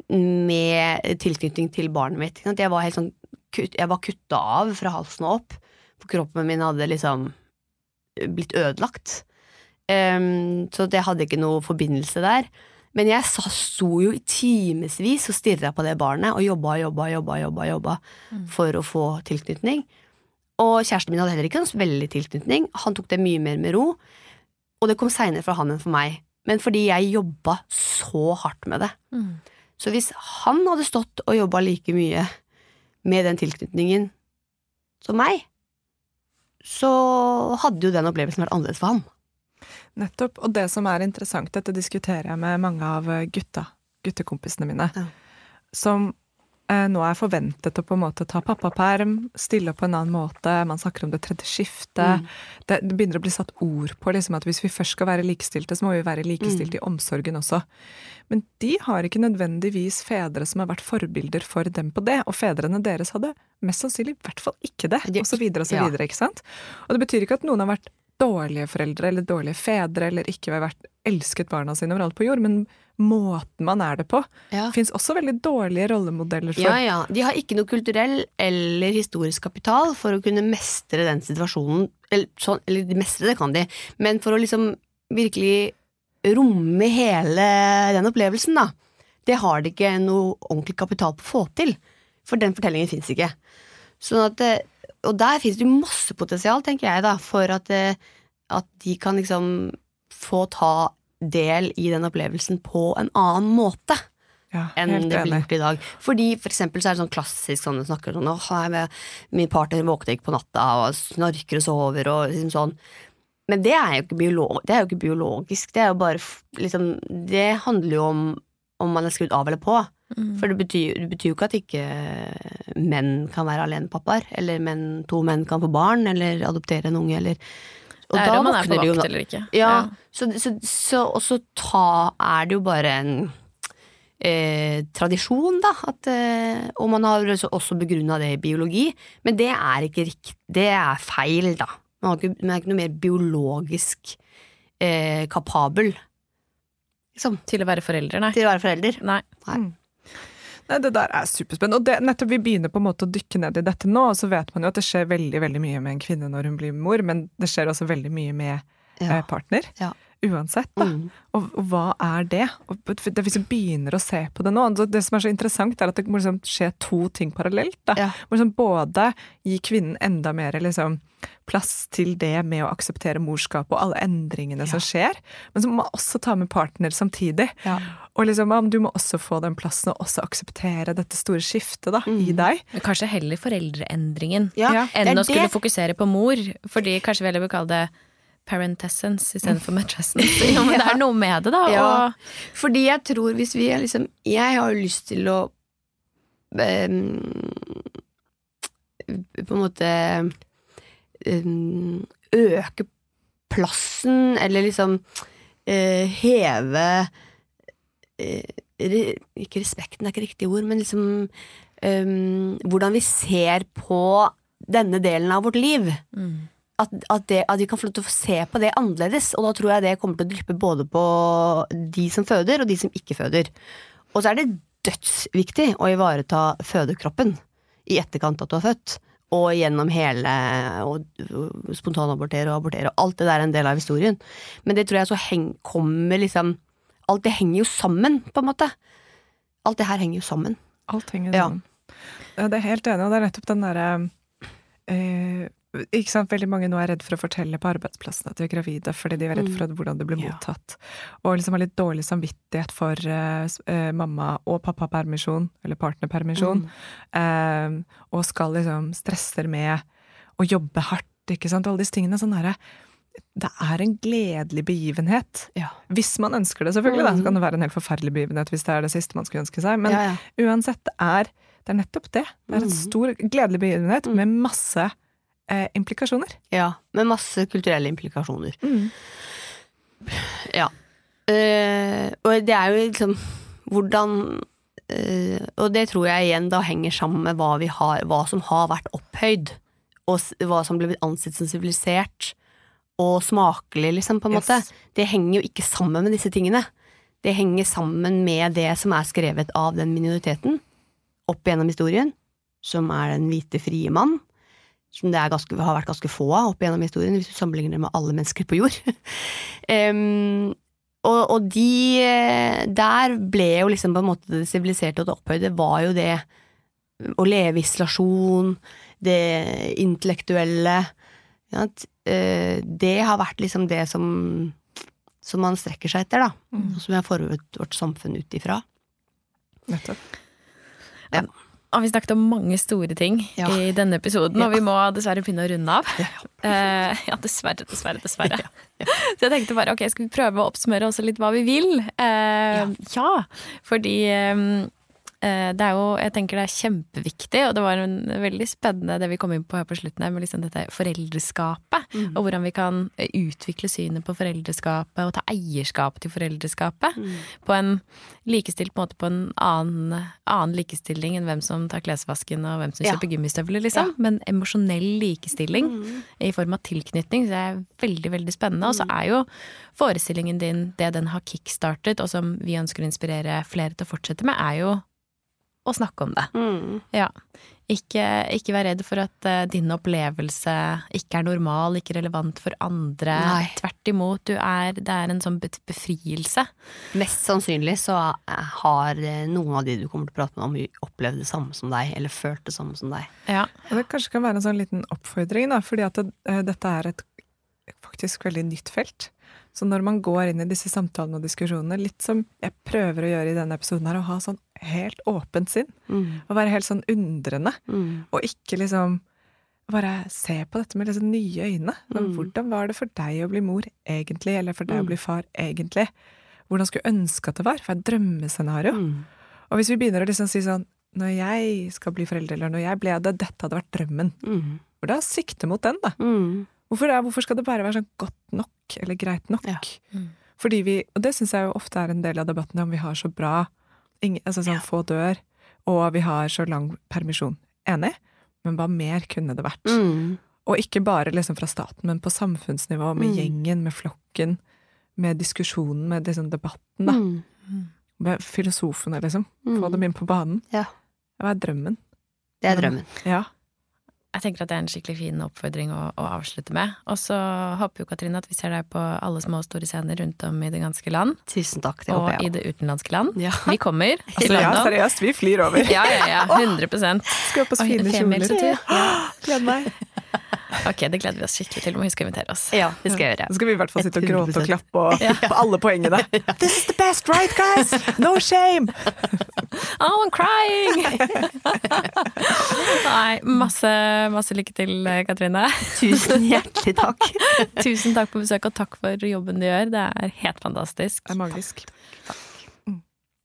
med tilknytning til barnet mitt. Jeg var helt sånn Jeg var kutta av fra halsen og opp, for kroppen min hadde liksom blitt ødelagt. Um, så jeg hadde ikke noe forbindelse der. Men jeg sto jo i timevis og stirra på det barnet og jobba jobba, jobba, jobba, jobba for å få tilknytning. Og kjæresten min hadde heller ikke noe veldig tilknytning. Han tok det mye mer med ro. Og det kom seinere fra han enn for meg. Men fordi jeg jobba så hardt med det. Mm. Så hvis han hadde stått og jobba like mye med den tilknytningen som meg, så hadde jo den opplevelsen vært annerledes for han. Nettopp. Og det som er interessant, dette diskuterer jeg med mange av gutta, guttekompisene mine, Ja. som nå er forventet å på en måte ta pappaperm, stille opp på en annen måte, man snakker om det tredje skiftet. Mm. Det, det begynner å bli satt ord på liksom, at hvis vi først skal være likestilte, så må vi være Mm. likestilte i omsorgen også. Men de har ikke nødvendigvis fedre som har vært forbilder for dem på det, og fedrene deres hadde mest sannsynlig i hvert fall ikke det, og så videre og så videre, ikke sant? Og det betyr ikke at noen har vært dårlige foreldre eller dårlige fedre eller ikke har vært elsket barna sine overalt på jord, men måten man er det på, Ja. fins også veldig dårlige rollemodeller for. Ja, ja. De har ikke noe kulturell eller historisk kapital for å kunne mestre den situasjonen. Eller, sånn, eller de mestre det kan de, men for å liksom virkelig romme hele den opplevelsen, da. Det har de ikke noe ordentlig kapital på å få til. For den fortellingen fins ikke. Sånn at, eh, og der fins det masse potensial, tenker jeg, da, for at, eh, at de kan liksom få ta del i den opplevelsen på en annen måte Ja, enn det blir gjort i dag. Fordi for eksempel så er det sånn klassisk sånn det snakker sånn Åh, jeg, min partner våkner ikke på natta og snorker og sover og liksom sånn. Men det er biolog, det er jo ikke biologisk. Det er jo bare liksom Det handler jo om om man er skrudd av eller på. Mm. For det betyr, det betyr jo ikke at ikke menn kan være alenepappaer, eller menn, to menn kan få barn, eller adoptere en unge, eller Og Det er om man er på vakt eller ikke. ja, Så, så, så, og så ta, er det jo bare en eh, tradisjon, da. At, eh, og man har også, begrunna det i biologi. Men det er ikke riktig. Det er feil, da. Man, ikke, man er ikke noe mer biologisk eh, kapabel liksom, Til å være forelder, nei. til å være forelder. nei. Nei, Det der er superspennende. Og det, nettopp vi begynner på en måte å dykke ned i dette nå, og så vet man jo at det skjer veldig veldig mye med en kvinne når hun blir mor, men det skjer også veldig mye med Ja. eh, partner. Ja. Uansett, da. Mm. Og, og hva er det? Og det, hvis vi begynner å se på det nå så Det som er så interessant, er at det må liksom skje to ting parallelt. Da. Ja. Må liksom både gi kvinnen enda mer liksom, plass til det med å akseptere morskap og alle endringene som skjer, men så må man også ta med partner samtidig. Ja. Og liksom, du må også få den plassen og også akseptere dette store skiftet da, i deg. Men Kanskje heller foreldreendringen Ja, Ja. enn å skulle det- fokusere på mor. Fordi kanskje vi heller vil kalle det parentessence istedenfor matrescence. Ja, men det er noe med det, da. Ja. Og Fordi jeg tror hvis vi er liksom Jeg har jo lyst til å um, På en måte um, Øke plassen, eller liksom uh, heve uh, re, Ikke respekten, det er ikke riktig ord, men liksom um, Hvordan vi ser på denne delen av vårt liv mm. At, at, det, at vi kan få lov til å se på det annerledes. Og da tror jeg det kommer til å dryppe både på de som føder, og de som ikke føder. Og så er det dødsviktig å ivareta fødekroppen i etterkant at du har født. Og gjennom hele og, og spontanabortere og abortere. Og alt det der er en del av historien. Men det tror jeg så heng, kommer liksom Alt det henger jo sammen, på en måte. Alt det her henger jo sammen. Alt henger sammen. Ja, det er helt enig, og det er nettopp den derre eh, ikke sant, Veldig mange nå er redd for å fortelle på arbeidsplassen at de er gravide, fordi de er redd Mm. for hvordan det blir Ja. mottatt. Og liksom har litt dårlig samvittighet for uh, eh, mamma- og pappapermisjon, eller partnerpermisjon. Mm. Uh, og skal liksom stresser med å jobbe hardt, ikke sant. Alle disse tingene. Sånn her, Det er en gledelig begivenhet. Ja. Hvis man ønsker det, selvfølgelig. Da. Så Mm. kan det være en helt forferdelig begivenhet hvis det er det siste man skulle ønske seg. Men ja, ja. uansett, det er, det er nettopp det. Det er en Mhm. stor, gledelig begivenhet Mm. med masse eh, implikasjoner. ja. Med masse kulturelle implikasjoner. Mm. Ja. Eh, og det er jo liksom hvordan eh, Og det tror jeg igjen da henger sammen med hva vi har, hva som har vært opphøyd og hva som ble ansett som sivilisert og smakelig, liksom, på en Yes. måte, det henger jo ikke sammen med disse tingene. Det henger sammen med det som er skrevet av den minoriteten opp gjennom historien, som er den hvite, frie mann. Som det er ganske, har vært ganske få av opp gjennom historien, hvis du sammenligner det med alle mennesker på jord. um, og, og de Der ble jo liksom på en måte det siviliserte og det opphøyde var jo det å leve i isolasjon, det intellektuelle ja, at, eh, Det har vært liksom det som som man strekker seg etter, da. Mm. Som vi har formet vårt samfunn ut ifra. Nettopp. Og vi snakket om mange store ting Ja. i denne episoden, og vi må dessverre begynne å runde av. Eh, ja, dessverre, dessverre, dessverre. Så jeg tenkte bare, ok, skal vi prøve å oppsummere også litt hva vi vil? Uh, ja. fordi eh, det er jo, jeg tenker det er kjempeviktig, og det var en veldig spennende det vi kom inn på her på slutten her, med liksom dette foreldreskapet, Mm. og hvordan vi kan eh, utvikle synet på foreldreskapet og ta eierskap til foreldreskapet Mm. på en likestilt måte, på en annen, annen likestilling enn hvem som tar klesvasken og hvem som Ja. kjøper gummistøvler, liksom. Men emosjonell likestilling Mm. i form av tilknytning, så det er veldig, veldig spennende. Og så er jo forestillingen din det den har kickstartet, og som vi ønsker å inspirere flere til å fortsette med, er jo å snakke om det. Mm. Ja. Ikke, ikke vær redd for at uh, din opplevelse ikke er normal, ikke relevant for andre. Nei. Tvert imot, du er, det er en sånn befrielse. Mest sannsynlig så har eh, noen av de du kommer til å prate med om, opplevd det samme som deg, eller følt det samme som deg. Ja. Og det kanskje kan være en sånn liten oppfordring, da, fordi at det, uh, dette er et faktisk veldig nytt felt. Så når man går inn i disse samtalene og diskusjonene, litt som jeg prøver å gjøre i denne episoden her, å ha sånn helt åpent sinn, Mm. og være helt sånn undrende, Mm. og ikke liksom bare se på dette med liksom nye øyne. Men Mm. hvordan var det for deg å bli mor egentlig, eller for deg Mm. å bli far egentlig? Hvordan skulle ønske at det var? For et drømmescenario. Mm. Og hvis vi begynner å liksom si sånn Når jeg skal bli foreldre, eller når jeg ble det, dette hadde vært drømmen. Mm. For da sikte mot den, da. Mm. Hvorfor, det, hvorfor skal det bare være sånn godt nok, eller greit nok? Ja. Mm. Fordi vi, og det syns jeg jo ofte er en del av debatten om vi har så bra ingen, altså sånn Ja. få dør, og vi har så lang permisjon. Enig, men hva mer kunne det vært? Mm. Og ikke bare liksom fra staten, men på samfunnsnivå, med Mm. gjengen, med flokken, med diskusjonen, med liksom debatten, da. Mm. Med filosofene, liksom. Mm. Få dem inn på banen. Ja. Hva er drømmen? Det er drømmen. Ja. Jeg tenker at det er en skikkelig fin oppfordring å, å avslutte med. Og så håper jo Katrine at vi ser deg på alle små og store scener rundt om i det ganske land. Tusen takk. Det håper jeg Og i det utenlandske land. Ja. Vi kommer Altså, ja, seriøst, vi flyr over. Ja, ja, ja. 100 Skal opp oss Oi, fine kjoler. Gleder meg. Ok, det gleder vi oss skikkelig til. Må huske å invitere oss. Ja, det skal jeg gjøre. Så skal vi i hvert fall sitte og gråte og klappe og, på alle poengene. This is the best, right, guys? No shame! Oh, I'm crying! Nei, masse, masse lykke til, Katrine. Tusen hjertelig takk. Tusen takk for besøket, og takk for jobben du gjør. Det er helt fantastisk. Det er magisk.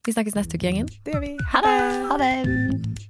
Vi snakkes neste uke, gjengen. Det gjør vi. Ha det! Ha det.